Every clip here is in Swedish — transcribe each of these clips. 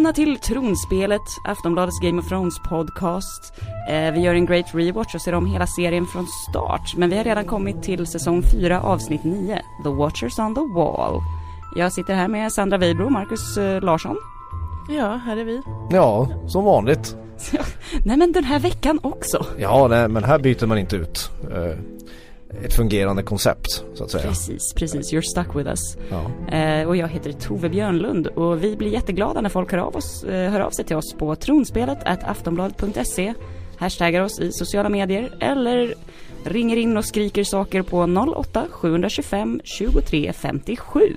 Välkomna till Tronspelet, Aftonbladets Game of Thrones podcast. Eh, vi gör en great rewatch och ser om hela serien från start, men vi har redan kommit till säsong 4 avsnitt 9, The Watchers on the Wall. Jag sitter här med Sandra Weibro och Marcus eh, Larsson. Ja, här är vi. Ja, som vanligt. Nej men den här veckan också. Ja, nej, men här byter man inte ut eh, ett fungerande koncept så att säga. Precis, precis. You're stuck with us. Ja. Eh, och jag heter Tove Björnlund och vi blir jätteglada när folk hör av, oss, eh, hör av sig till oss på tronspelet aftonbladet.se hashtaggar oss i sociala medier eller ringer in och skriker saker på 08 725 23 57.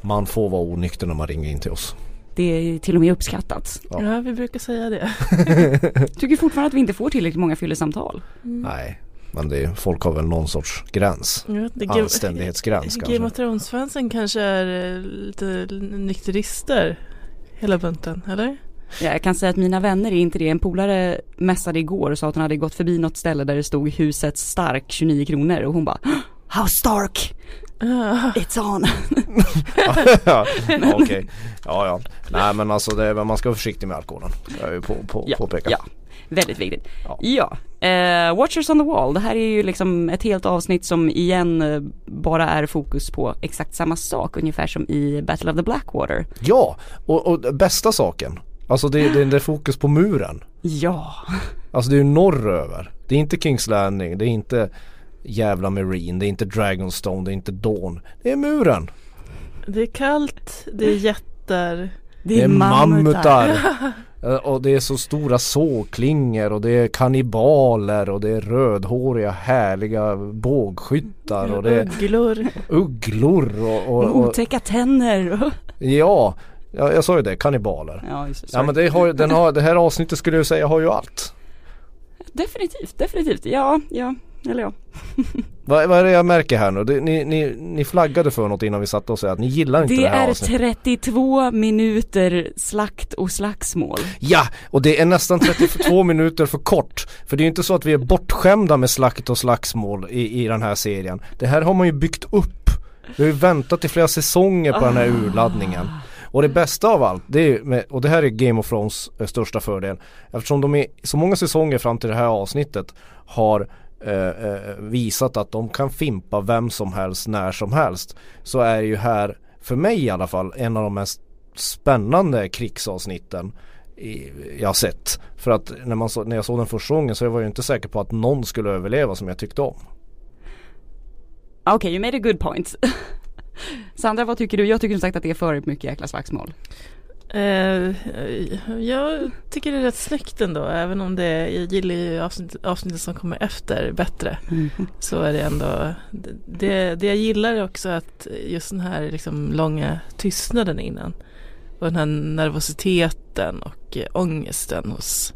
Man får vara onykter när man ringer in till oss. Det är till och med uppskattat. Ja. Ja, vi brukar säga det. Tycker fortfarande att vi inte får tillräckligt många fyllesamtal. Nej, men det är, folk har väl någon sorts gräns. Ja, Game- Anständighetsgräns Game kanske. of Thrones-fansen kanske är eh, lite nykterister hela bunten, eller? Ja, Jag kan säga att mina vänner är inte det. En polare mässade igår och sa att hon hade gått förbi något ställe där det stod huset stark 29 kronor och hon bara How stark? Ah, It's on! ja, okej. Ja, ja. Nej, men alltså det, man ska vara försiktig med alkoholen. Jag är ju på, på, Ja, påpeka. ja. Väldigt viktigt. Ja. Ja, eh, Watchers on the Wall. Det här är ju liksom ett helt avsnitt som igen eh, bara är fokus på exakt samma sak ungefär som i Battle of the Blackwater. Ja, och, och bästa saken. Alltså det, det, det är fokus på muren. Ja, Alltså det är ju norröver. Det är inte Kings Landing, det är inte jävla Marine, det är inte Dragonstone, det är inte Dawn. Det är muren. det är kallt, det är jättar. Det är, mammutar. Eh, och det är så stora sågklingor och det är kannibaler och det är rödhåriga härliga bågskyttar och det är Ugglor. ugglor och, och, Och otäcka tänder. ja, ja, jag sa ju det, kannibaler. ja, just det. Ja men det, har, den har, det här avsnittet skulle jag säga har ju allt. Definitivt, definitivt. Ja, ja, eller ja. Vad, vad är det jag märker här nu? Det, ni, ni, ni flaggade för något innan vi satte oss och att ni gillar inte det, Det här är avsnittet. 32 minuter slakt och slagsmål. Ja, och det är nästan 32 minuter för kort. För det är ju inte så att vi är bortskämda med slakt och slagsmål i, i den här serien. Det här har man ju byggt upp. Vi har ju väntat i flera säsonger på den här urladdningen. Och det bästa av allt, det är med, och det här är Game of Thrones eh, största fördel. Eftersom de i så många säsonger fram till det här avsnittet har Eh, eh, visat att de kan fimpa vem som helst när som helst. Så är ju här, för mig i alla fall, en av de mest spännande krigsavsnitten jag har sett. För att när, man så, när jag såg den första gången så var jag ju inte säker på att någon skulle överleva som jag tyckte om. Okej, you made a good point. Sandra, vad tycker du? Jag tycker som sagt att det är för mycket jäkla slagsmål. Eh, jag tycker det är rätt snyggt ändå, även om det, jag gillar ju avsnitt, avsnittet som kommer efter bättre. Så är det ändå, det, det jag gillar är också att just den här liksom långa tystnaden innan. Och den här nervositeten och eh, ångesten hos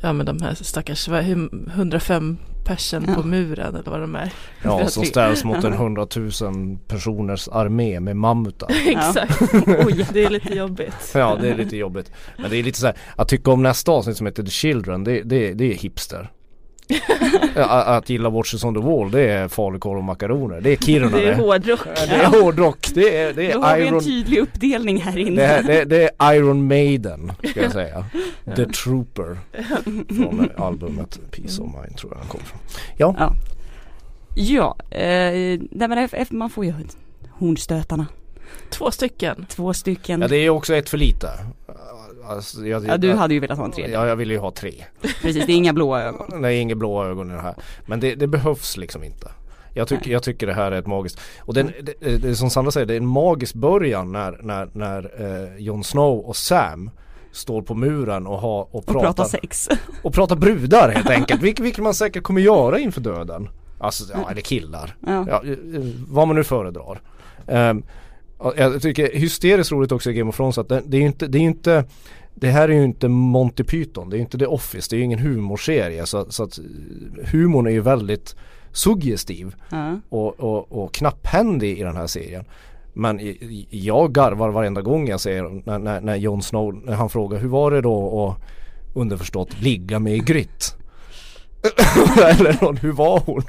ja men de här stackars vad- hur- 105 persen Ja. på muren eller vad de är. Ja, som ställs mot en Ja. hundratusen personers armé med mammutar. Exakt, Oj. det är lite jobbigt. Ja, det är lite jobbigt. Men det är lite så här, att tycka om nästa avsnitt som heter The Children, det, det, det är hipster. Att gilla Watchers on the Wall, det är falukorv och makaroner. Det är Kiruna Det är det. hårdrock. Det är hårdrock, det är, det Då har är vi en Iron tydlig uppdelning här inne. det är, det, det är Iron Maiden, ska jag säga. The Trooper. Från albumet Peace of Mind tror jag han kom från. Ja, Ja, ja eh, nej men F- F- man får ju hornstötarna. Två stycken. Två stycken. ja det är också ett för lite. Alltså, jag, Ja, du hade ju velat ha en tredje. Ja, jag ville ju ha tre. Precis, det är inga blåa ögon. Det är inga blåa ögon i det här. Men det, det behövs liksom inte. Jag, tycker Nej. jag tycker det här är ett magiskt, och den, det, det, är som Sandra säger, det är en magisk början när, när, när eh, Jon Snow och Sam står på muren och, har, och, Och pratar, prata sex. och pratar brudar helt enkelt. Vilket, vilket man säkert kommer göra inför döden. Alltså, ja, eller killar. Ja. Ja, eh, vad man nu föredrar. Um, jag tycker hysteriskt roligt också i Game of Thrones att det, det är ju inte, det är inte det här är ju inte Monty Python, det är inte The Office, det är ju ingen humorserie så, så att humorn är ju väldigt suggestiv Ja. och, och, och knapphändig i den här serien. Men i- i- jag garvar varenda gång jag ser när, när, när Jon Snow, när han frågar hur var det då att underförstått ligga med Grytt? Eller hur var hon?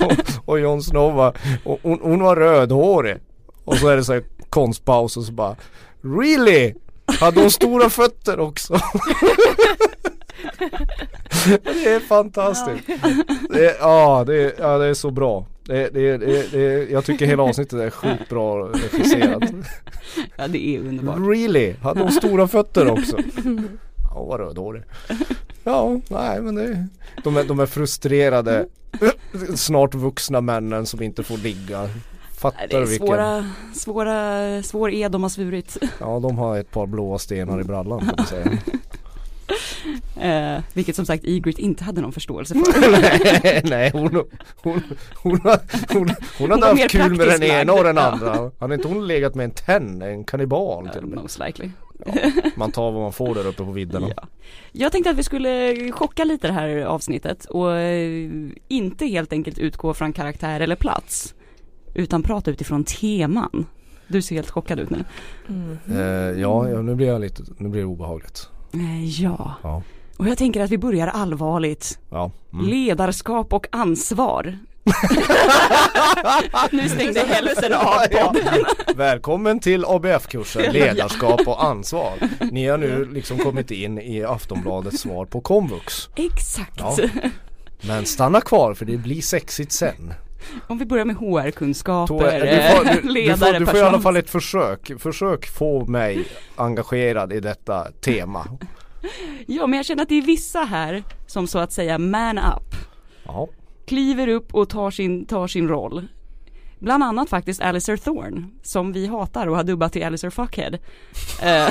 och, och Jon Snow var, hon, hon var rödhårig. Och så är det så här konstpaus och så bara Really? Hade hon stora fötter också? det är fantastiskt. Det är, ja, det är, ja, det är så bra. Det, det, det, det, jag tycker hela avsnittet är sjukt bra regisserat. Ja det är underbart. Really? Hade hon stora fötter också? Ja vad rödhårig. Ja, nej men det de är, de är frustrerade snart vuxna männen som inte får ligga. Fattar Det är vilken svåra, svåra, svår ed de har svurit. Ja de har ett par blåa stenar i brallan kan man säga. Eh, vilket som sagt Ygritte inte hade någon förståelse för. nej, nej hon, hon, hon, hon, har, hon, hade haft kul med den ena och den andra. Hade inte hon legat med en tenn, en kannibal till och med? Most likely. Man tar vad man får där uppe på vidderna. Ja. Jag tänkte att vi skulle chocka lite det här avsnittet och eh, inte helt enkelt utgå från karaktär eller plats. Utan prata utifrån teman. Du ser helt chockad ut nu. Mm. Eh, ja, ja, nu blir jag lite, nu blir det obehagligt. Eh, ja, Ja, och jag tänker att vi börjar allvarligt. ja. Mm. Ledarskap och ansvar. nu stängde hälsen av podden. Välkommen till ABF-kursen Ledarskap och ansvar. Ni har nu liksom kommit in i Aftonbladets svar på komvux. Exakt. Ja. Men stanna kvar för det blir sexigt sen. Om vi börjar med HR-kunskaper, du, får, eh, du, ledare, får, du får i alla fall ett försök. Försök få mig engagerad i detta tema. Ja men jag känner att det är vissa här som så att säga man up. Ja. Kliver upp och tar sin, tar sin roll. Bland annat faktiskt Alistair Thorne som vi hatar och har dubbat till Alistair Fuckhead. Eh,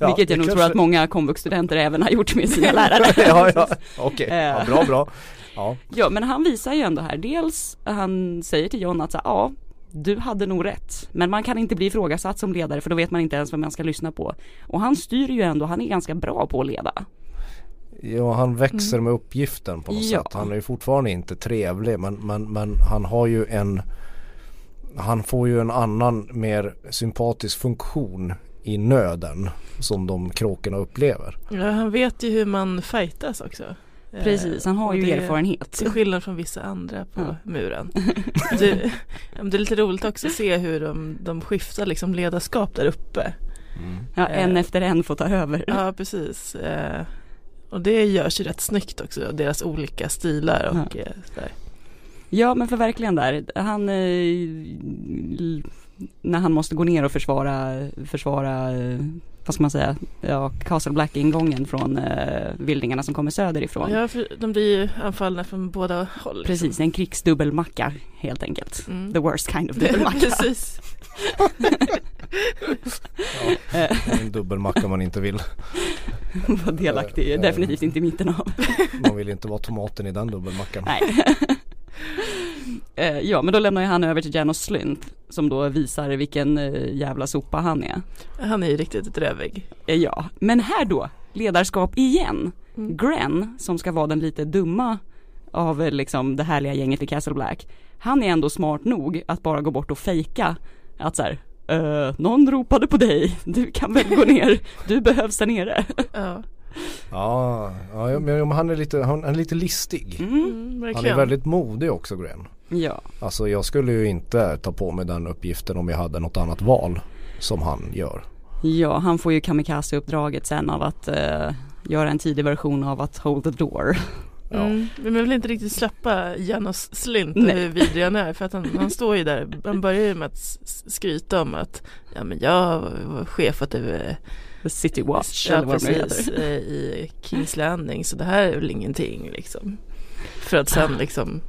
Ja, vilket jag nog tror kanske- att många komvuxstudenter även har gjort med sina lärare. ja, ja, okej. Ja, Eh. bra, bra. Ja, Ja men han visar ju ändå här, dels han säger till John att så, ja du hade nog rätt. Men man kan inte bli ifrågasatt som ledare för då vet man inte ens vem man ska lyssna på. Och han styr ju ändå, han är ganska bra på att leda. ja han växer med uppgiften på något Ja. sätt. Han är ju fortfarande inte trevlig men, men, men han har ju en Han får ju en annan mer sympatisk funktion i nöden som de kråkorna upplever. Ja, han vet ju hur man fightas också. Eh, Precis, han har ju det- erfarenhet. Till skillnad från vissa andra på Ja. muren. Det, ja, men det är lite roligt också att se hur de, de skiftar liksom ledarskap där uppe. Ja, en Eh. efter en får ta över. Ja precis. Eh, och det görs ju rätt snyggt också, deras olika stilar och eh, sådär. Ja men för verkligen där, han eh, när han måste gå ner och försvara, försvara eh, vad ska man säga, ja Castle Black ingången från eh, vildingarna som kommer söderifrån. Ja, för de blir ju anfallna från båda håll. liksom. Precis, en krigsdubbelmacka helt enkelt. Mm. The worst kind of dubbelmacka. Precis. Ja, en dubbelmacka man inte vill. Var delaktig, definitivt inte i mitten av. Man vill inte vara tomaten i den dubbelmackan. Nej. Eh, ja men då lämnar ju han över till Janos Slynt som då visar vilken eh, jävla sopa han är. Han är ju riktigt drövig. Eh, Ja, men här då, ledarskap igen. Mm. Gren, som ska vara den lite dumma av eh, liksom det härliga gänget i Castle Black. Han är ändå smart nog att bara gå bort och fejka att så här, "Eh, någon ropade på dig, du kan väl gå ner, du behövs där nere. Ja, Ja, ja men han är lite, han är lite listig. Mm. mm, Han är väldigt modig också Gren. Ja, Alltså jag skulle ju inte ta på mig den uppgiften om jag hade något annat val som han gör. ja, han får ju kamikaze-uppdraget sen av att eh, göra en tidig version av att hold the door. Ja. Mm, men man vill inte riktigt släppa Janos Slint hur vidrig han är för att han, han står ju där, han börjar ju med att skryta om att ja men jag var chef åt det The City Watch ja, eller vad precis, heter. eh, i Kings Landing så det här är väl ingenting liksom. För att sen liksom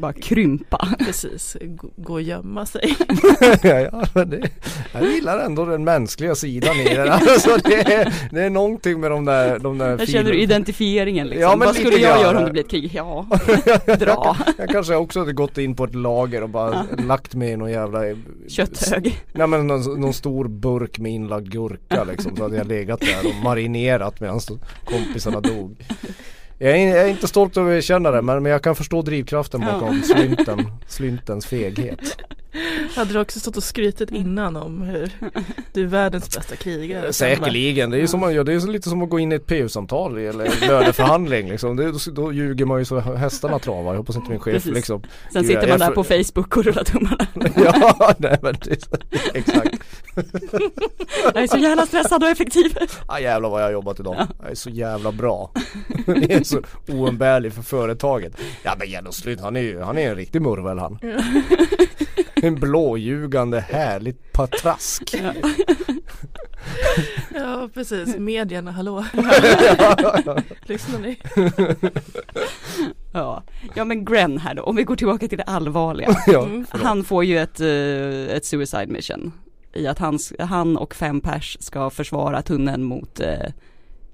Bara krympa. precis gå, och gömma sig. ja, men det, jag gillar ändå den mänskliga sidan i det. Alltså det, är, det är någonting med de där, de där Jag känner du identifieringen liksom. Ja, men Vad skulle jag göra om det blir ett krig? Ja, dra. Jag kanske också hade gått in på ett lager och bara lagt mig i någon jävla Kötthög. Nej men någon, någon stor burk med inlagd gurka liksom så hade jag legat där och marinerat medan kompisarna dog jag är, jag är inte stolt över att erkänna det men, men jag kan förstå drivkraften Ja. bakom slynten, slyntens feghet Hade du också stått och skrytit innan om hur du är världens bästa krigare? Säkerligen, det är ju som man gör, det är lite som att gå in i ett PU-samtal eller löneförhandling liksom. Det, då ljuger man ju så hästarna travar, jag hoppas inte min chef Precis. liksom Sen Gud, sitter man där på Facebook och rullar tummarna. Ja, nej men det, exakt Jag är så jävla stressad och effektiv. ah, Jävlar vad jag har jobbat idag, jag är så jävla bra Det är så oumbärlig för företaget Ja men genomslut, han är ju, han är en riktig murvel han En blåljugande härligt patrask Ja precis, medierna, hallå. Lyssnar ni? Ja. ja men Gren här då, om vi går tillbaka till det allvarliga. Ja, Mm. Han får ju ett, eh, ett suicide mission. I att han, han och fem pers ska försvara tunneln mot, eh,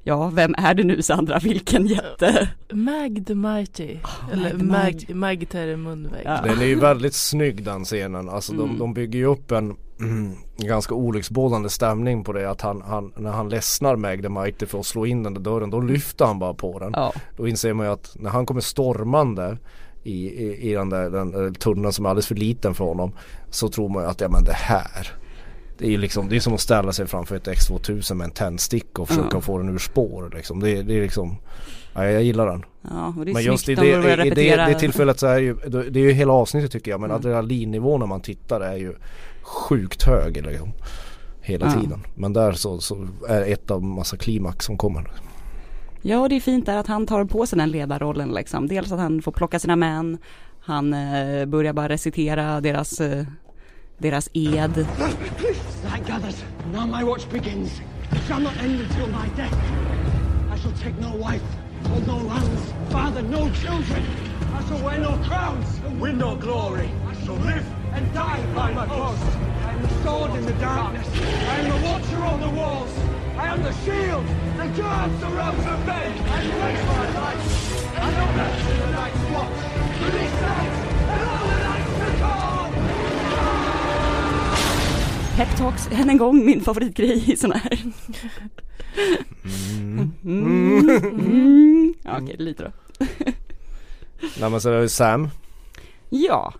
ja vem är det nu Sandra, vilken jätte? Mag the Mighty. Eller Mag Mag. Magter munvägg. Ja. Den är ju väldigt snygg den scenen, alltså de, Mm. de bygger ju upp en mm, ganska olycksbådande stämning på det att han, han, när han ledsnar Mag the Mighty för att slå in den där dörren då lyfter han bara på den. Ja, Då inser man ju att när han kommer stormande i, i, i den där den, tunneln som är alldeles för liten för honom så tror man ju att ja men det här det är ju liksom, det är som att ställa sig framför ett X2000 med en tändsticka och försöka Ja. få den ur spår liksom. Det, det är liksom, ja, jag gillar den. ja och det är Men just i det, i det, repetera. det tillfället så är ju, det är ju hela avsnittet tycker jag men Mm. adrenalinnivån när man tittar är ju sjukt hög liksom. Hela Ja. tiden. Men där så, så är ett av massa klimax som kommer. Ja, och det är fint där att han tar på sig den ledarrollen liksom. Dels att han får plocka sina män, han eh, börjar bara recitera deras, eh, deras ed. Night gathers, now my watch begins. It shall not end until my death. I shall take no wife, hold no lands, father no children. I shall wear no crowns, win no glory. I shall live and die by my post. I am the sword in the darkness. I am the watcher on the walls. I am the shield that guards the realms of men. I place my life. I know that the night's watch. For this Peptalks, än en gång min favoritgrej i sådana här. Mm. Mm. Mm. Ja, okej, lite då. Nej men så är det Sam. Ja.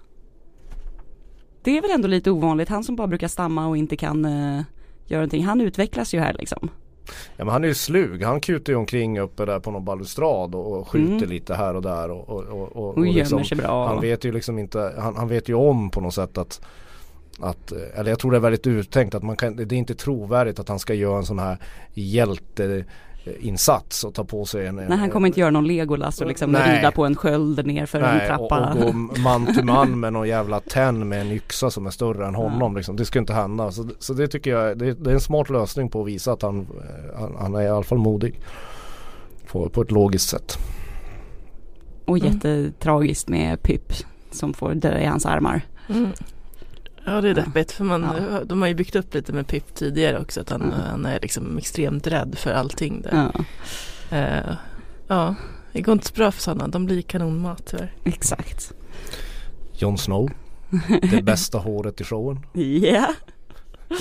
Det är väl ändå lite ovanligt, han som bara brukar stamma och inte kan eh, göra någonting. Han utvecklas ju här liksom. Ja men han är ju slug. Han kutar ju omkring uppe där på någon balustrad och, och skjuter Mm. lite här och där och, och, och, och, Och liksom, gömmer sig bra. Han vet ju liksom inte, han, han vet ju om på något sätt att att, eh, eller jag tror det är väldigt uttänkt att man kan, det är inte trovärdigt att han ska göra en sån här hjälteinsats och ta på sig en Nej han kommer inte göra någon Legolas och liksom Nej. rida på en sköld ner för en Nej, och, trappa. och gå man till man med någon jävla tenn med en yxa som är större än honom liksom. Det ska inte hända. Så, så det tycker jag, det, det är en smart lösning på att visa att han, eh, han, han är i alla fall modig. På, på ett logiskt sätt. Och jättetragiskt med Pip som får dö i hans armar. Mm. Ja det är deppigt för man, Ja. de har ju byggt upp lite med Pip tidigare också att han, Mm. han är liksom extremt rädd för allting där. Ja, Eh, ja, det går inte så bra för sådana, de blir kanonmat tyvärr. exakt. Jon Snow. Det bästa håret i showen. Ja,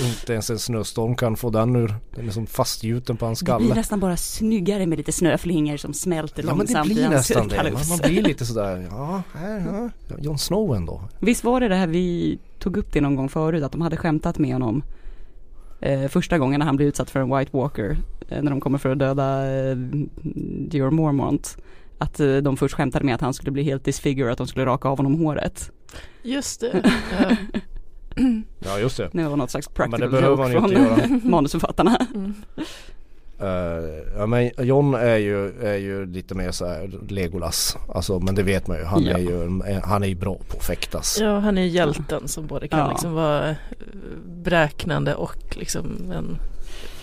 Inte ens en snöstorm kan få den ur. Den är som fastgjuten på hans det blir skalle. nästan bara snyggare med lite snöflingor som smälter Ja men det långsamt i blir nästan det. Man, man blir lite sådär, ja, här, ja. Jon Snow ändå. Visst var det det här vi tog upp det någon gång förut att de hade skämtat med honom eh, första gången när han blev utsatt för en White Walker eh, när de kommer för att döda eh, Dior Mormont att eh, de först skämtade med att han skulle bli helt disfigure att de skulle raka av honom håret. Just det. Ja. Just det. Det var något slags Ja, men det practical behöver joke från inte göra. manusförfattarna. Mm. Uh, ja men John är ju, är ju lite mer så här Legolas. Alltså men det vet man ju. Han Ja. är ju, han är ju bra på att fäktas. Ja, han är hjälten som både kan Ja. liksom vara eh, bräknande och liksom en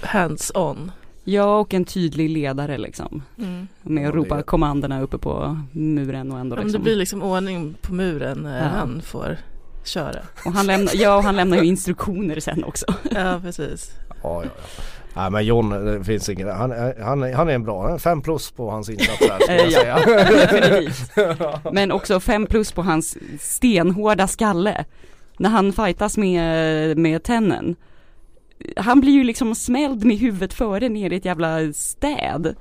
hands-on. Ja och en tydlig ledare liksom. Mm. Med att Ja, ropa kommandona uppe på muren och ändå Ja, men liksom. det blir liksom ordning på muren när Ja. han får köra. Och han lämnar, ja och han lämnar ju instruktioner sen också. Ja, precis. Ja, ja, ja. Nej men John, det finns inget. Han, han, han är en bra. Fem plus på hans insats här skulle jag säga. Definitivt. Men också fem plus på hans stenhårda skalle. När han fightas med, med tennen. Han blir ju liksom smälld med huvudet före ner i ett jävla städ.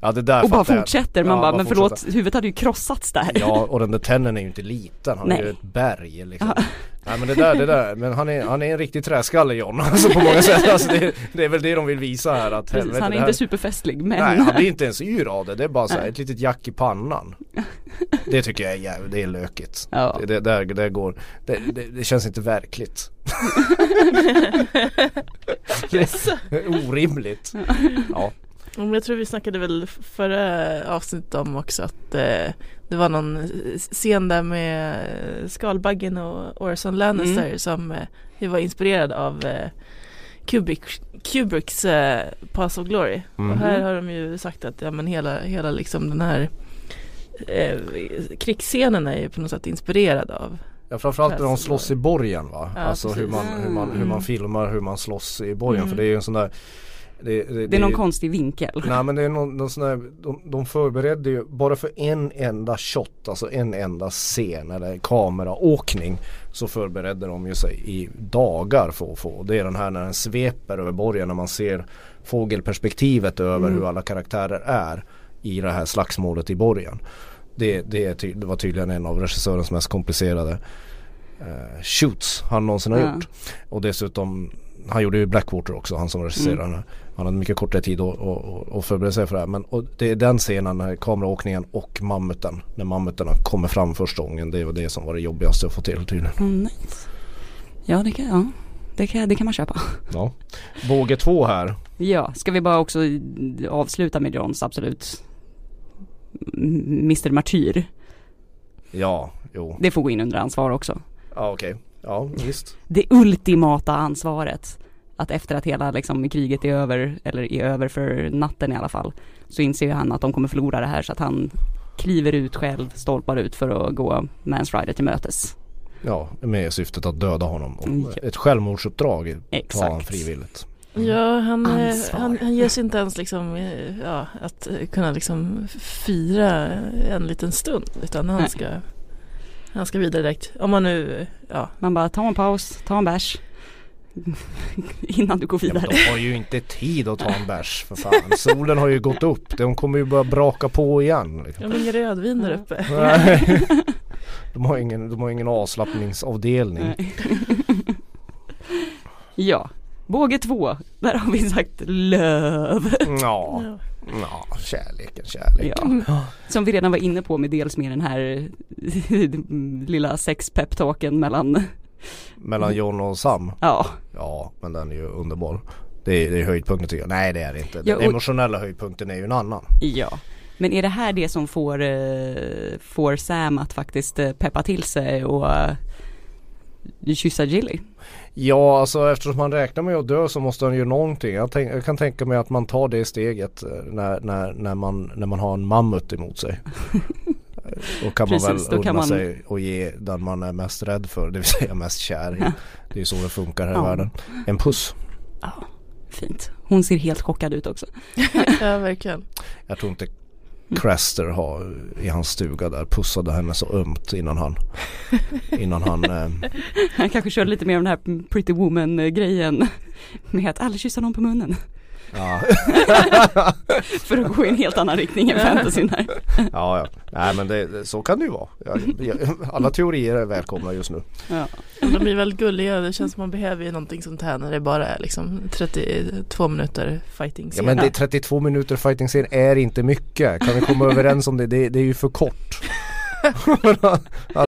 Ja det där Och bara fortsätter. Man Ja, bara, bara men förlåt, huvudet hade ju krossats där. Ja och den där tennen är ju inte liten. Han är Nej. ju ett berg liksom. Ja. Nej men det där, det där, men han är, han är en riktig träskalle John alltså på många sätt. Alltså, det, det är väl det de vill visa här att Precis, helvete, han är här, inte superfestlig men Nej han blir inte ens yr av det, det är bara så här, ett litet jack i pannan. Det tycker jag är jävligt, det är lökigt. Ja. Det, det, där, det går, det, det, det känns inte verkligt. är orimligt. Ja. Jag tror vi snackade väl förra avsnittet om också att eh, det var någon scen där med Skalbaggen och Orson Lannister Mm. som eh, var inspirerad av eh, Kubrick, Kubricks eh, Pass of Glory. Mhm. Och här har de ju sagt att ja, men hela, hela liksom den här eh, krigsscenen är ju på något sätt inspirerad av Ja framförallt när de slåss i borgen va? Ja, alltså hur man, hur, man, hur man Mm. filmar hur man slåss i borgen Mm. för det är ju en sån där det, det, det är någon konstig vinkel. Nej men det är någon, någon sån där, de, de förberedde ju bara för en enda shot, alltså en enda scen eller kameraåkning så förberedde de ju sig i dagar för att få. Det är den här när den sveper över borgen när man ser fågelperspektivet över Mm. hur alla karaktärer är i det här slagsmålet i borgen. Det, det, det var tydligen en av regissörens mest komplicerade eh, shoots han någonsin har Ja. gjort. Och dessutom, han gjorde ju Blackwater också, han som regisserade Mm. den här. Han hade mycket kortare tid att, att, att, förbereda sig för det här. Men det är den scenen, när kameraåkningen och mammuten. När mammuterna kommer fram första gången. Det var det som var det jobbigaste att få till tydligen. Mm, nice. Ja det kan, ja. Det kan, det kan man köpa. Ja. Båge två här. Ja, ska vi bara också avsluta med Johns absolut Mr Martyr. Ja, jo. Det får gå in under ansvar också. Ja okej. Ja visst. Det ultimata ansvaret. Att efter att hela liksom, kriget är över, eller är över för natten i alla fall, så inser ju han att de kommer förlora det här så att han kliver ut själv, stolpar ut för att gå Mans Rider till mötes. Ja, med syftet att döda honom. Och Mm. Ett självmordsuppdrag tar han Exakt. frivilligt. Ja, han, eh, han, han ger sig inte ens liksom, eh, ja, att eh, kunna liksom fira en liten stund. Utan han Nej. ska, han ska vidare direkt. Om man nu, ja. Man bara, ta en paus, ta en bärs. Innan du går Ja, vidare. de har ju inte tid att ta en bärs för fan. Solen har ju gått upp. De kommer ju börja braka på igen. Liksom. Jag har ingen rödvin där uppe. Nej. De har ingen, de har ingen avslappningsavdelning. Nej. ja, båge två. Där har vi sagt löv. Ja, Ja. ja, kärleken, kärleken. Ja. Som vi redan var inne på med dels med den här lilla sexpeptalken mellan, Mellan John och Sam. ja, Ja, men den är ju underbar. Det är, det är höjdpunkten tycker jag. Nej det är det inte. Den Ja, och- emotionella höjdpunkten är ju en annan. ja. Men är det här det som får, eh, får Sam att faktiskt eh, peppa till sig och eh, kyssa Gilly? Ja, alltså eftersom han räknar med att dö så måste han göra någonting. Jag, tänk, jag kan tänka mig att man tar det steget när, när, när, man, när man har en mammut emot sig. Då kan man Precis, väl då kan unna man- sig och ge den man är mest rädd för, det vill säga mest kär i. Det är ju så det funkar här i Ja. världen. En puss. Ja, fint. Hon ser helt chockad ut också. ja, verkligen. Jag tror inte Craster har i hans stuga där pussade henne så ömt innan han innan han eh, Han kanske körde lite mer av den här pretty woman grejen med att aldrig kyssa någon på munnen. Ja, För att gå i en helt annan riktning än fantasyn här. ja, ja. Nej men det, så kan det ju vara. Jag, jag, alla teorier är välkomna just nu. Ja. De blir väldigt gulliga. Det känns som man behöver ju någonting sånt här när det bara är liksom 32 minuter fighting Ja men det är 32 minuter fighting scen är inte mycket. Kan vi komma överens om det? Det, det är ju för kort.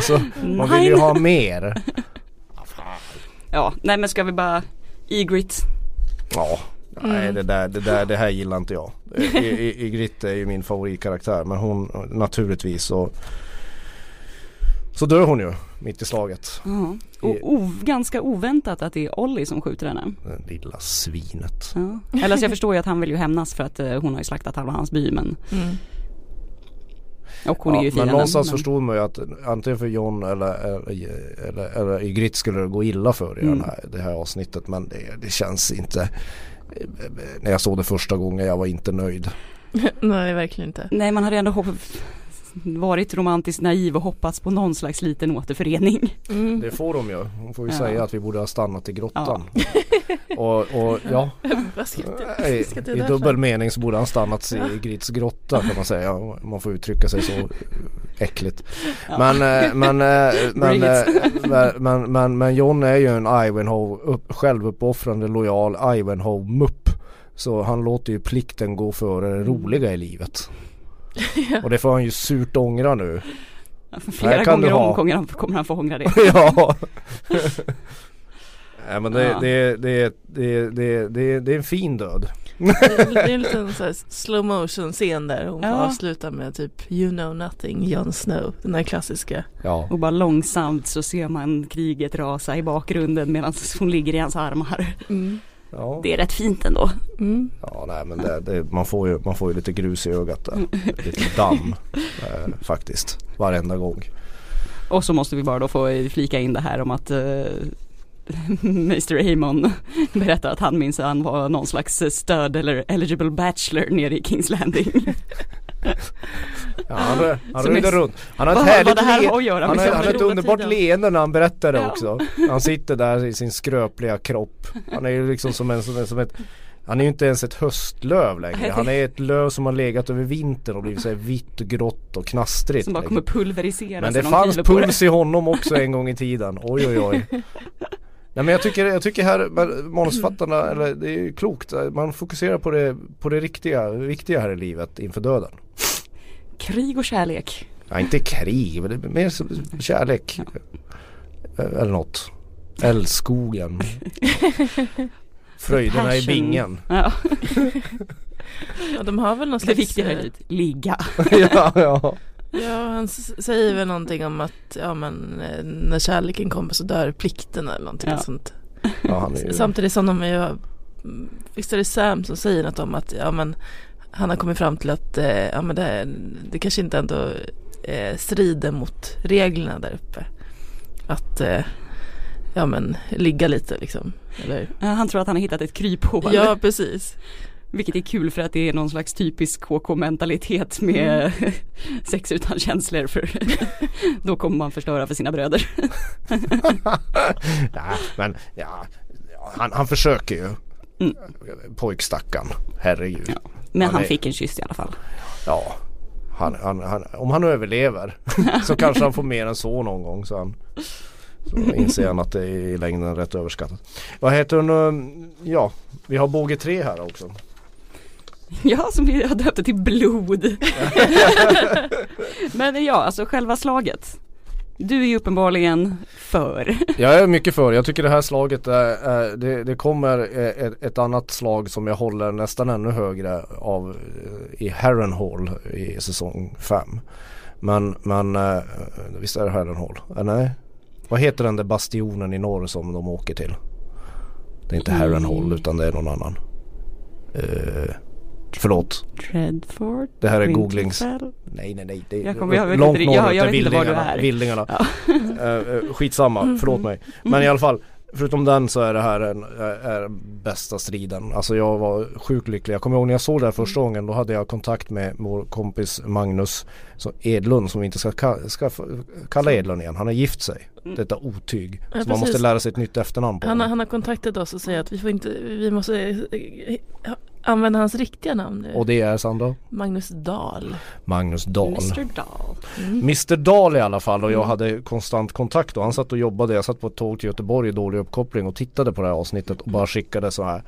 Så man vill ju ha mer. ja, nej men ska vi bara Egrit. Ja, nej det där, det där, det här gillar inte jag. Ygritte är ju min favoritkaraktär men hon naturligtvis så så dör hon ju mitt i slaget. Ja. Och o- ganska oväntat att det är Ollie som skjuter henne. Det lilla svinet. Ja. Eller alltså jag förstår ju att han vill ju hämnas för att eh, hon har ju slaktat halva hans by men Mm. Och hon är ju men någonstans men- förstod man ju att antingen för John eller, eller, eller, eller Ygritte skulle det gå illa för i Mm. den här, det här avsnittet men det, det känns inte när jag såg det första gången jag var inte nöjd. Nej, verkligen inte. Nej man hade ändå hopp- varit romantiskt naiv och hoppats på någon slags liten återförening. Mm. Det får de ju. Hon får ju Ja. säga att vi borde ha stannat i grottan. och, och ja, i, i dubbel mening så borde han stannat i Grits grotta kan man säga. Man får uttrycka sig så äckligt. Ja. Men, eh, men, eh, men, eh, men, men, men John är ju en Ivanhoe, upp, självuppoffrande lojal Ivanhoe-mupp. Så han låter ju plikten gå före det roliga i livet. Och det får han ju surt ångra nu. Flera gånger om kommer han, kommer han få ångra det. ja. Nej men det, Ja. det, det, det, det, det, det är en fin död. Det är en liten så här slow motion scen där hon får Ja. avsluta med typ You know nothing, Jon Snow. Den här klassiska. Ja. Och bara långsamt så ser man kriget rasa i bakgrunden medan hon ligger i hans armar. Ja, Det är rätt fint ändå. Mm. ja nej men det, det, man, får ju, man får ju lite grus i ögat där. Lite damm eh, faktiskt. Varenda gång. Och så måste vi bara då få flika in det här om att uh, Mr Amon berättar att han minns att han var någon slags stöd eller eligible bachelor nere i Kings Landing. Ja, han han är- runt. Han har ett härligt han han har ett underbart tiden? leende när han berättar det Ja. också. Han sitter där i sin skröpliga kropp. Han är ju liksom som, en, som, en, som ett han är ju inte ens ett höstlöv längre. Han är ett löv som har legat över vintern och blivit så här vitt, grått och knastrigt. Som bara liksom. kommer pulverisera Men det fanns på det. puls i honom också en gång i tiden. Oj oj oj. Nej men jag tycker, jag tycker här men manusfattarna, eller det är ju klokt. Man fokuserar på det, på det riktiga, viktiga här i livet inför döden. Krig och kärlek. Ja, inte krig, men det är mer som kärlek. Eller något. Älskogen. Fröjderna i bingen. Ja, Ja, de har väl någon det slags... viktiga här i livet, ligga. ja, ja. Ja, han säger väl någonting om att ja, men, eh, när kärleken kommer så dör plikten eller någonting Ja. sånt. ja han är ju... Samtidigt som de är ju, visst är det Sam som säger något om att ja, men, han har kommit fram till att eh, ja, men det, det kanske inte ändå eh, strider mot reglerna där uppe. Att eh, ja, men, ligga lite liksom. Eller? Han tror att han har hittat ett kryphål. Ja, precis. Vilket är kul för att det är någon slags typisk KK-mentalitet med sex utan känslor för då kommer man förstöra för sina bröder. Nej, men ja, han, han försöker ju. Mm. Pojkstackarn, herregud. Ja. Men Han han är- fick en kyss i alla fall. Ja, han, han, om han överlever så kanske han får mer än så någon gång. Så, han, så inser han att det är i längden rätt överskattat. Vad heter hon? um, Ja, vi har båge tre här också. Ja, som vi har döpt det till blod. Men ja, alltså själva slaget. Du är ju uppenbarligen för. Jag är mycket för. Jag tycker det här slaget är, det, det kommer eh, ett, annat slag som jag håller nästan ännu högre av eh, i Harrenhal i säsong 5. Men, men eh, visst är det Harrenhal? Eh, nej. Vad heter den där bastionen i norr som de åker till? Det är inte Harrenhal utan det är någon annan. Förlåt. Dreadford. Det här är googlings... Winterfell. Nej nej nej. Det är Jag kommer- jag långt inte- jag- norrut jag är vet inte var du Vildingarna. Vildingarna. Ja. Eh, eh, skitsamma, förlåt mig. Men i alla fall, förutom den så är det här en, är, bästa striden. Alltså jag var sjukt lycklig. Jag kommer ihåg när jag såg det här första gången då hade jag kontakt med vår kompis Magnus så Edlund som vi inte ska, ka- ska kalla Edlund igen. Han har gift sig. Detta otyg. Ja, så man måste lära sig ett nytt efternamn på Han, honom. han har kontaktat oss och säger att vi får inte, vi måste använda hans riktiga namn nu. Och det är Sandra? Magnus Dahl. Magnus Dahl. Mr Dahl. Mr Dahl i alla fall och jag hade konstant kontakt och han satt och jobbade. Jag satt på ett tåg till Göteborg i dålig uppkoppling och tittade på det här avsnittet och bara skickade så här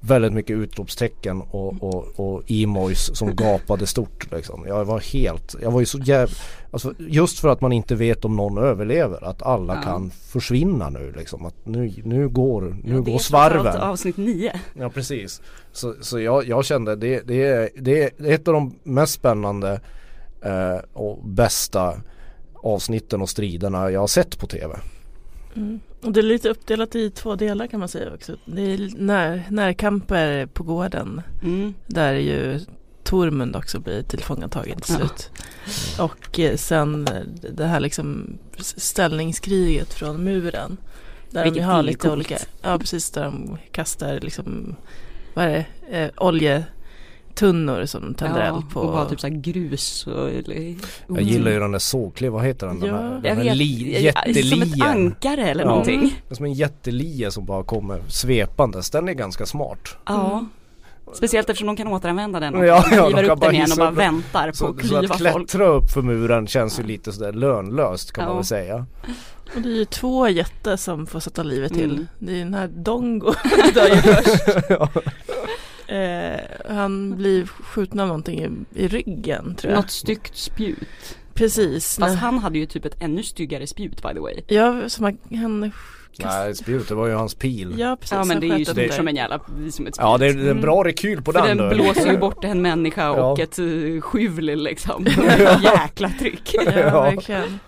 väldigt mycket utropstecken och, och, och emojis som gapade stort liksom. Jag var helt, jag var ju så jävla, alltså just för att man inte vet om någon överlever att alla Ja. kan försvinna nu liksom. Att nu, nu går, nu Ja, går svarven. avsnitt nio. Ja precis. Så, så jag, jag kände det, det, är, det är ett av de mest spännande eh, och bästa avsnitten och striderna jag har sett på tv. Mm. Och det är lite uppdelat i två delar kan man säga också. Det är när, närkamper på gården. Mm. Där ju Tormund också blir tillfångatagen till slut. Och eh, sen eh, det här liksom ställningskriget från muren. Där Vilket de har lite coolt. olika, ja precis där de kastar liksom, vad är det, eh, oljetunnor som de tänder eld på. och bara typ såhär grus och, eller, Jag gillar ju den där sågkliv, vad heter den? Ja. den här, jag den här vet, li, ja, Som ett jättelien. ankare eller Ja. någonting. Som en jättelia som bara kommer svepandes. Den är ganska smart. Ja. Speciellt eftersom de kan återanvända den och Ja, ja, de upp den igen och bara upp- väntar på Så, att så klyva att folk. klättra upp för muren känns ju lite sådär lönlöst kan man Ja. väl säga. Och det är ju två jätter som får sätta livet till. Mm. Det är den här Dongo dör ju först. Eh, han blir skjuten av någonting i, i ryggen tror jag. Något styggt spjut. Precis. Fast Nej. han hade ju typ ett ännu styggare spjut by the way. Ja, som han, han Nej, spjut, det var ju hans pil. Ja, Ja precis. Ja men det är ju stort ett- som en jävla, som ett spjut. det är, det är en bra rekyl på För den den du. blåser ju bort en människa och Ja. ett uh, skjul liksom. Jäkla tryck. Ja, Ja. verkligen.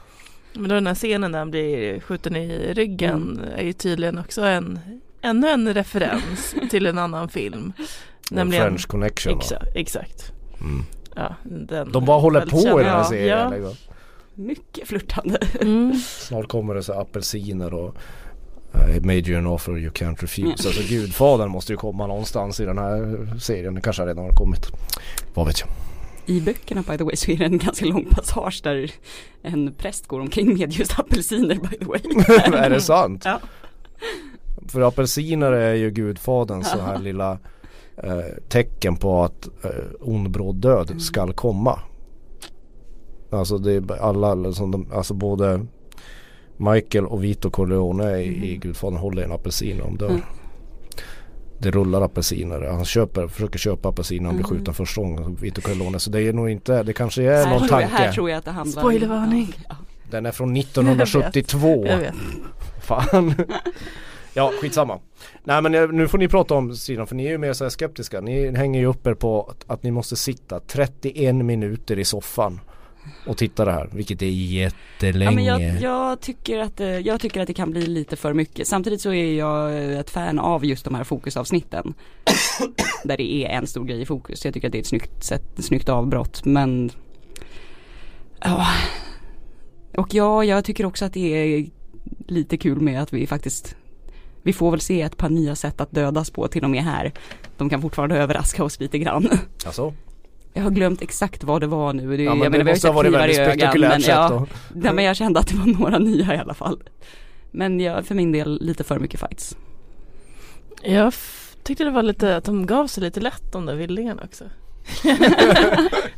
Men då den här scenen där han blir skjuten i ryggen är ju tydligen också en ännu en referens till en annan film. Nämligen French Connection. va? Exakt, exakt. Mm. Ja, den De bara håller på i känd. den här serien. Ja. liksom. Mycket flörtande. Mm. Snart kommer det så apelsiner och I made you an offer you can't refuse. Mm. Alltså gudfadern måste ju komma någonstans i den här serien. Det kanske redan har kommit. Vad vet jag. I böckerna by the way så är det en ganska lång passage där en präst går omkring med just apelsiner by the way. är det sant? Ja. För apelsiner är ju gudfaderns så här lilla eh, tecken på att eh, ond bråd död Mm. skall komma. Alltså det är alla, som de, alltså både Michael och Vito Corleone i, i Gudfadern håller i en apelsin de dör. Mm. Det rullar apelsiner. Han köper, försöker köpa apelsiner han blir Mm. skjuten första gången. Vito Corleone. Så det är nog inte, det kanske är här, någon jag, tanke. här tror jag att det handlar Spoilervarning. Den är från 1972. Jag vet. Fan. ja, skitsamma. Nej men eh, nu får ni prata om sidan för ni är ju mer så här skeptiska. Ni hänger ju upp er på att, att ni måste sitta 31 minuter i soffan och titta det här. Vilket är jättelänge. Ja, men jag, jag, tycker att, det- jag tycker att det kan bli lite för mycket. Samtidigt så är jag ett fan av just de här fokusavsnitten. där det är en stor grej i fokus. Jag tycker att det är ett snyggt, sätt, snyggt avbrott. Men ja. Och ja, jag tycker också att det är lite kul med att vi faktiskt vi får väl se ett par nya sätt att dödas på till och med här. De kan fortfarande överraska oss lite grann. Alltså? Jag har glömt exakt vad det var nu. Det, Ja, men jag det menar, vi har ju måste ha varit väldigt ögat, spektakulärt men sätt ja, men jag kände att det var några nya i alla fall. Men jag, för min del lite för mycket fights. Jag tyckte det var lite att de gav sig lite lätt de där vildingarna också.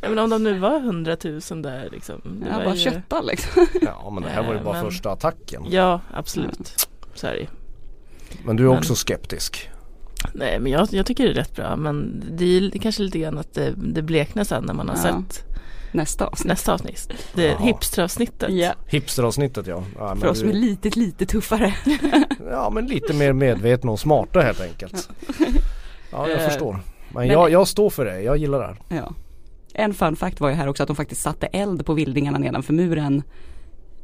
ja, men om de nu var hundratusen där liksom. det var bara ju- köttar liksom. Ja men det här var ju bara men- första attacken. Ja, absolut. Så är det. Men du är Men- också skeptisk. Nej men jag, jag tycker det är rätt bra men det är det är kanske lite grann att det, det bleknar sen när man har Ja. sett Nästa avsnitt. nästa avsnitt. Det Jaha. hipsteravsnittet. Ja, Hipsteravsnittet ja. ja men för oss som är lite, lite tuffare. Ja men lite mer medvetna och smarta helt enkelt. Ja jag Eh, förstår. Men, men- jag, jag står för det, jag gillar det här. Ja. En fun fact var ju här också att de faktiskt satte eld på vildingarna nedanför muren.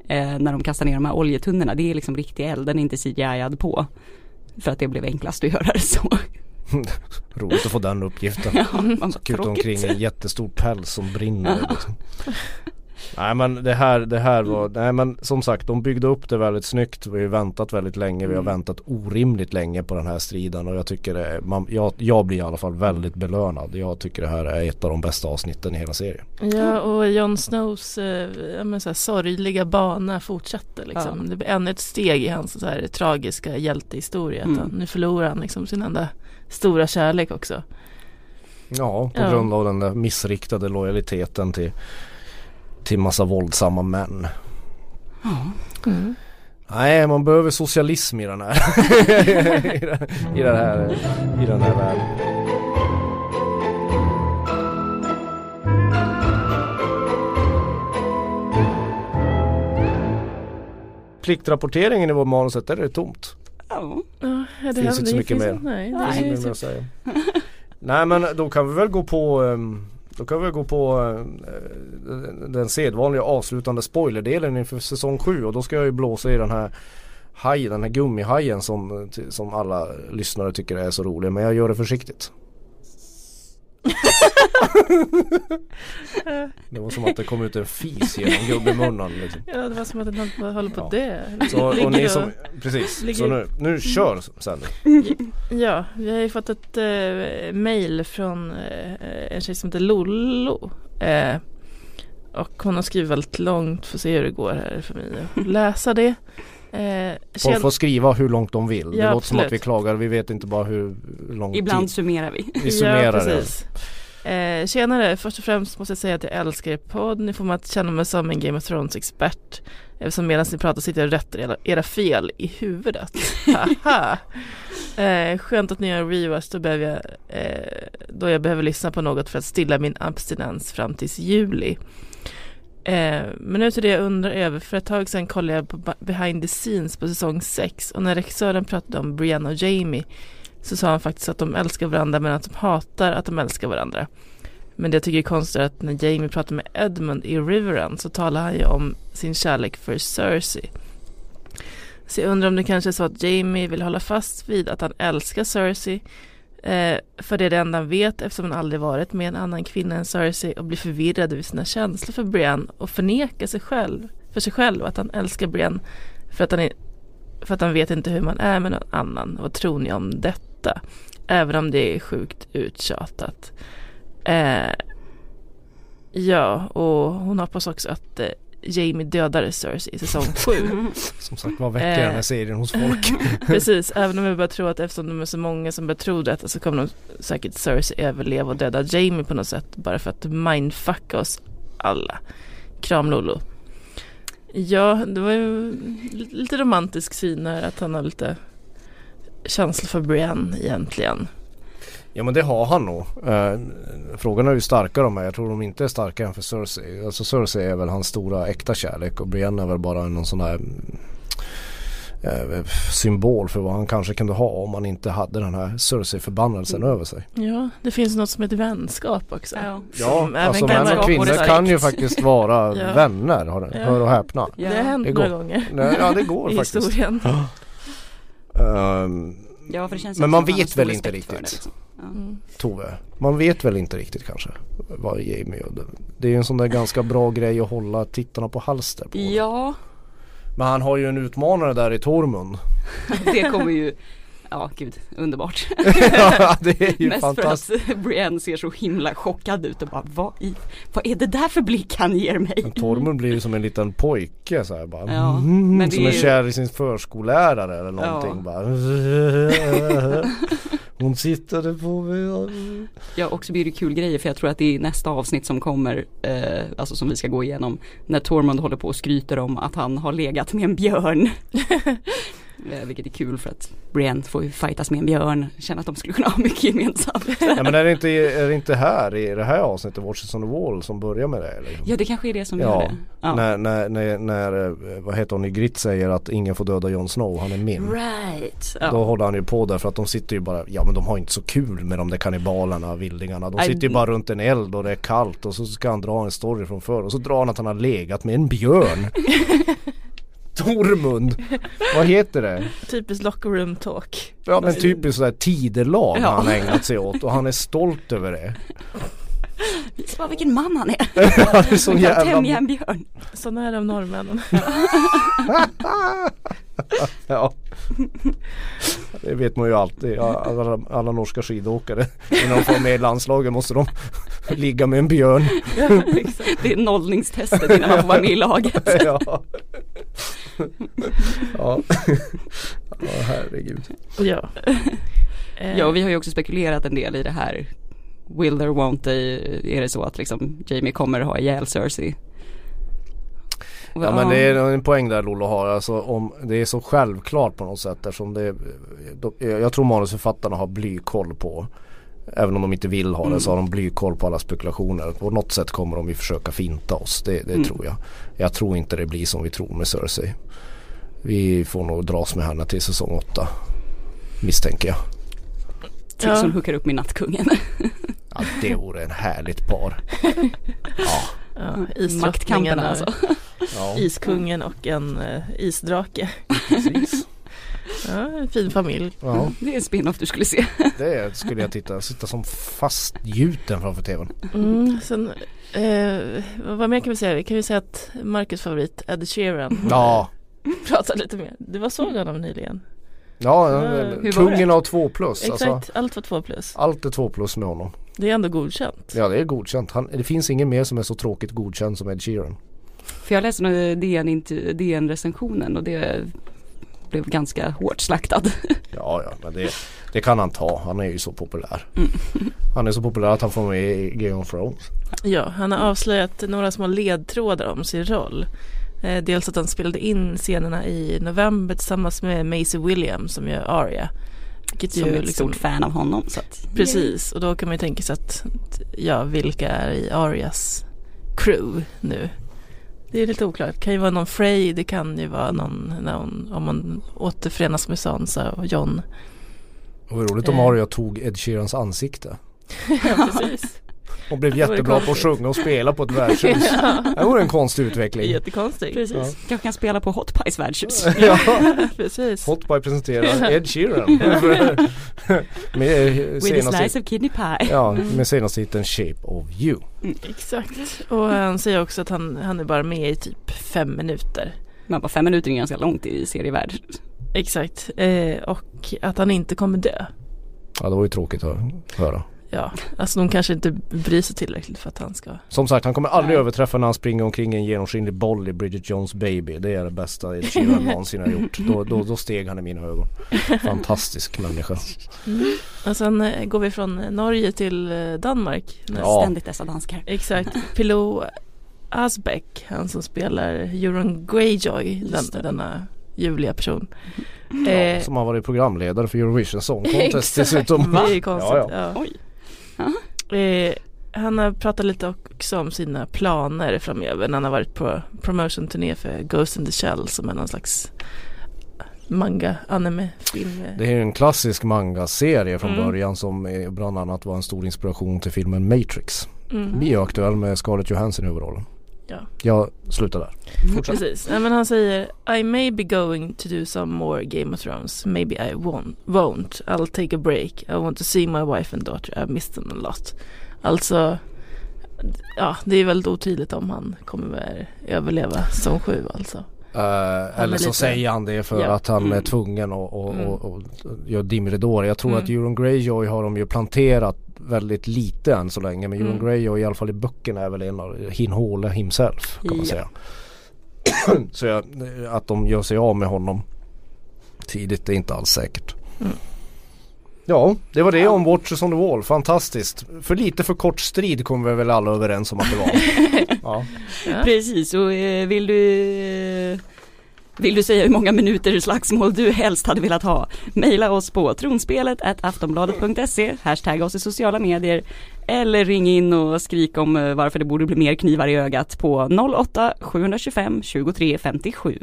Eh, när de kastade ner de här oljetunnorna. Det är liksom riktig eld, den är inte CGI-ad på. För att det blev enklast att göra det så. Roligt att få den uppgiften. Ja, Kuta omkring en jättestor päls som brinner liksom. Nej men det här, det här var, nej men som sagt de byggde upp det väldigt snyggt. Vi har ju väntat väldigt länge, vi har Mm. väntat orimligt länge på den här striden och jag tycker det man, jag, jag blir i alla fall väldigt belönad. Jag tycker det här är ett av de bästa avsnitten i hela serien. Ja och Jon Snows eh, men så här, sorgliga bana fortsätter liksom. Ja. Det blir ännu ett steg i hans så här, tragiska hjältehistoria. Att Mm. han, nu förlorar han liksom sin enda stora kärlek också. Ja, på Ja. grund av den där missriktade lojaliteten till, till massa våldsamma män. Mm. Nej, man behöver socialism i den här, i, den, i den här, i den här världen. Pliktrapporteringen i vår manuset, där är det tomt. Ja. Det Finns inte så mycket mer. Nej, det typ- det att säga. Nej men då kan vi väl gå på ehm, då kan vi gå på eh, den sedvanliga avslutande spoilerdelen inför säsong 7 och då ska jag ju blåsa i den här haj, den här gummihajen som, som alla lyssnare tycker är så rolig men jag gör det försiktigt. Det var som att det kom ut en fis genom gubbemunnen liksom. Ja det var som att den håller på att dö. Så, och ni som, precis, ligger- så nu, nu kör sen. Ja, vi har ju fått ett eh, mail från eh, en tjej som heter Lollo. Eh, och hon har skrivit väldigt långt, får se hur det går här för mig att läsa det. Eh, Folk får skriva hur långt de vill. Det Ja, låter som att absolut. vi klagar, vi vet inte bara hur lång Ibland tid. summerar vi. Vi summerar ja, det. Eh, tjenare, först och främst måste jag säga att jag älskar er podd. Ni får mig att känna mig som en Game of Thrones-expert. Eftersom medan ni pratar sitter jag och rättar era, era fel i huvudet. Haha. eh, skönt att ni gör reviewers då, behöver jag, eh, då jag behöver lyssna på något för att stilla min abstinens fram tills juli. Eh, men nu till det jag undrar över. För ett tag sedan kollade jag på behind the scenes på säsong 6 och när regissören pratade om Brianna och Jamie så sa han faktiskt att de älskar varandra men att de hatar att de älskar varandra. Men det jag tycker är konstigt är att när Jamie pratar med Edmund i Riveren så talar han ju om sin kärlek för Cersei. Så jag undrar om det kanske är så att Jamie vill hålla fast vid att han älskar Cersei. Eh, för det är det enda han vet eftersom han aldrig varit med en annan kvinna än Cersei och blir förvirrad över sina känslor för Brienne och förnekar sig själv, för sig själv att han älskar Brienne för att han, är, för att han vet inte hur man är med någon annan. Vad tror ni om detta? Även om det är sjukt uttjatat. Eh, ja, och hon hoppas också att eh, Jamie dödar Cersei i säsong 7. Som sagt, vad väcker den här Eh. serien hos folk? Precis, även om jag börjar tro att eftersom de är så många som börjar tro detta så kommer de säkert Cersei överleva och döda Jamie på något sätt bara för att mindfucka oss alla. Kram Lolo. Ja, det var ju lite romantisk syn här att han har lite känsla för Brienne egentligen. Ja men det har han nog. Eh, frågan är hur starka de är. Jag tror de inte är starka än för Cersei. Alltså Cersei är väl hans stora äkta kärlek och Brienne är väl bara någon sån här mm, eh, symbol för vad han kanske kunde ha om han inte hade den här Cersei-förbannelsen över sig. Ja, det finns något som heter vänskap också. Ja. Ja, alltså män och kvinnor kan ju faktiskt vara Ja. vänner, har, Ja. hör och häpna. Ja. Det har hänt det några går. gånger Nej, Ja det går i faktiskt. historien. Ehm, Ja, för det känns Men man vet väl inte riktigt. det, liksom. Mm. Tove, man vet väl inte riktigt kanske vad Jamie och det, är ju en sån där ganska bra grej att hålla tittarna på halster på. ja, Men han har ju en utmanare där i Tormund. det kommer ju Ja gud, underbart. ja det är ju Mest fantastiskt. för att Brienne ser så himla chockad ut och bara vad, i, vad är det där för blick han ger mig? Men Tormund blir ju som en liten pojke så här bara. Ja, mm, som är är ju- kär i sin förskollärare eller någonting Ja. bara. Hon tittade på mig. Ja och så blir det kul grejer för jag tror att det är nästa avsnitt som kommer, eh, alltså som vi ska gå igenom, när Tormund håller på och skryter om att han har legat med en björn. eh, vilket är kul för att Brienne får ju fightas med en björn, känner att de skulle kunna ha mycket gemensamt. Ja men är det inte, är det inte här i det här avsnittet Watches on the Wall som börjar med det? Eller? ja det kanske är det som Ja, gör det. Ja. När, när, när, när, eh, vad heter hon, Ygritte säger att ingen får döda Jon Snow, han är min. Right. Ja. Då håller han ju på där för att de sitter ju bara, ja men de har inte så kul med de där kannibalerna, vildingarna. De sitter ju bara runt en eld och det är kallt och så ska han dra en story från förr och så drar han att han har legat med en björn. Tormund! Vad heter det? Typiskt locker room talk. Ja men typiskt sådär tidelag Ja. har han ägnat sig åt och han är stolt över det. Visa bara vilken man han är. Han är så kan tämja jävla... en björn. Sådana är de norrmännen. Ja. Det vet man ju alltid. Alla, alla norska skidåkare innan de får med i landslaget måste de ligga med en björn. Det är nollningstestet innan man får vara med i laget. Ja. Ja. ja, herregud. Ja. Ja och vi har ju också spekulerat en del i det här Will there won't they, är det så att liksom Jamie kommer ha ihjäl Cersei? Ja men det är en poäng där Lollo har. Alltså om det är så självklart på något sätt eftersom det de, Jag tror manusförfattarna har blykoll på Även om de inte vill ha det så har de blykoll på alla spekulationer. På något sätt kommer de ju försöka finta oss. Det, det Mm. tror jag. Jag tror inte det blir som vi tror med Cersei. Vi får nog dras med henne till säsong 8. Misstänker jag. Tills Ja. hon hookar upp med nattkungen. Ja det vore en härligt par. Ja. ja, isdrottningen Maktkampen och alltså. ja. Iskungen och en eh, isdrake. Precis. Ja, en fin familj. Ja, Det är en spin-off du skulle se. det skulle jag titta, sitta som fastgjuten framför tvn. Mm, sen, eh, vad mer kan vi säga? Vi kan ju säga att Marcus favorit Ed Sheeran Ja, pratar lite mer. Du var såg honom nyligen. ja, hur var kungen av två plus. Exakt, Alltså, allt var två plus. allt är två plus med honom. Det är ändå godkänt. Ja, det är godkänt. Han, det finns ingen mer som är så tråkigt godkänd som Ed Sheeran. För jag läste nog DN, inte- DN-recensionen och det blev ganska hårt slaktad. Ja, ja, men det, det kan han ta. Han är ju så populär. Mm. Han är så populär att han får med i Game of Thrones. Ja, han har avslöjat några små ledtrådar om sin roll. Eh, dels att han spelade in scenerna i november tillsammans med Maisie Williams som gör Aria. Vilket Som ju är ett liksom, stort fan av honom. Så att, Precis, och då kan man ju tänka sig att ja, vilka är i Arias crew nu? Det är lite oklart. Det kan ju vara någon Frey, det kan ju vara någon, någon om man återförenas med Sansa och John. Det var roligt om Eh. Aria tog Ed Sheerans ansikte. ja, precis. Och blev jättebra på att sjunga och spela på ett värdshus. Det vore en konstig utveckling. jättekonstigt. Precis. Ja. Kanske kan spela på Hot Pies värdshus. Ja, precis. Hotboy presenterar Ed Sheeran. med With a senaste, slice of kidney pie. ja, med senaste hiten Shape of You. Exakt. Och han säger också att han, han är bara med i typ fem minuter. Men bara fem minuter är ganska långt i serievärld. Exakt. Eh, och att han inte kommer dö. Ja det var ju tråkigt att höra. Ja, alltså de kanske inte bryr sig tillräckligt för att han ska. Som sagt han kommer aldrig Nej. överträffa när han springer omkring i en genomskinlig boll i Bridget Jones Baby. Det är det bästa Ed Sheeran någonsin har gjort. Då, då, då steg han i mina ögon. Fantastisk människa. Och sen eh, går vi från Norge till eh, Danmark. Ja. Ständigt dessa danskar. Exakt. Pilot Asbeck, han som spelar Euron Greyjoy, den, denna ljuvliga person. Ja, Eh, som har varit programledare för Eurovision Song Contest dessutom. Det är konstigt. Ja, Ja, Oj. Eh, han har pratat lite också om sina planer framöver när han har varit på promotion-turné för Ghost in the Shell som är någon slags manga anime film. Det är en klassisk manga-serie från Mm. början som bland annat var en stor inspiration till filmen Matrix. Mm. Bioaktuell med Scarlett Johansson i huvudrollen. Ja. Jag slutar där. Fortsätt. Precis, Nej, men han säger I may be going to do some more Game of Thrones, maybe I won't, won't. I'll take a break, I want to see my wife and daughter, I've missed them a lot. Alltså, ja det är väldigt otydligt om han kommer överleva säsong 7 alltså. Eh, eller är så lite- säger han det för Ja. att han är Mm. tvungen att och, Mm. och, dimridåer. Jag tror Mm. att Euron Greyjoy har de ju planterat väldigt lite än så länge. Men Euron Mm. Greyjoy i alla fall i böckerna är väl en av Hinhåle himself kan man Ja. säga. så jag, att de gör sig av med honom tidigt är inte alls säkert. Mm. Ja, det var det om Watchers on the Wall. Fantastiskt. För lite för kort strid kommer vi väl alla överens om att det var. ja. Ja. Precis, och eh, vill du eh, vill du säga hur många minuter slagsmål du helst hade velat ha? Maila oss på tronspelet aftonbladet.se, hashtagga oss i sociala medier eller ring in och skrik om eh, varför det borde bli mer knivar i ögat på 08 725 23 57.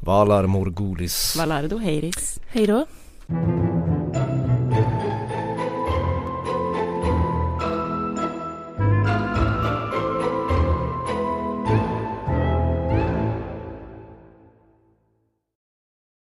Valar Morgulis. Valardo Heiris. Hej då.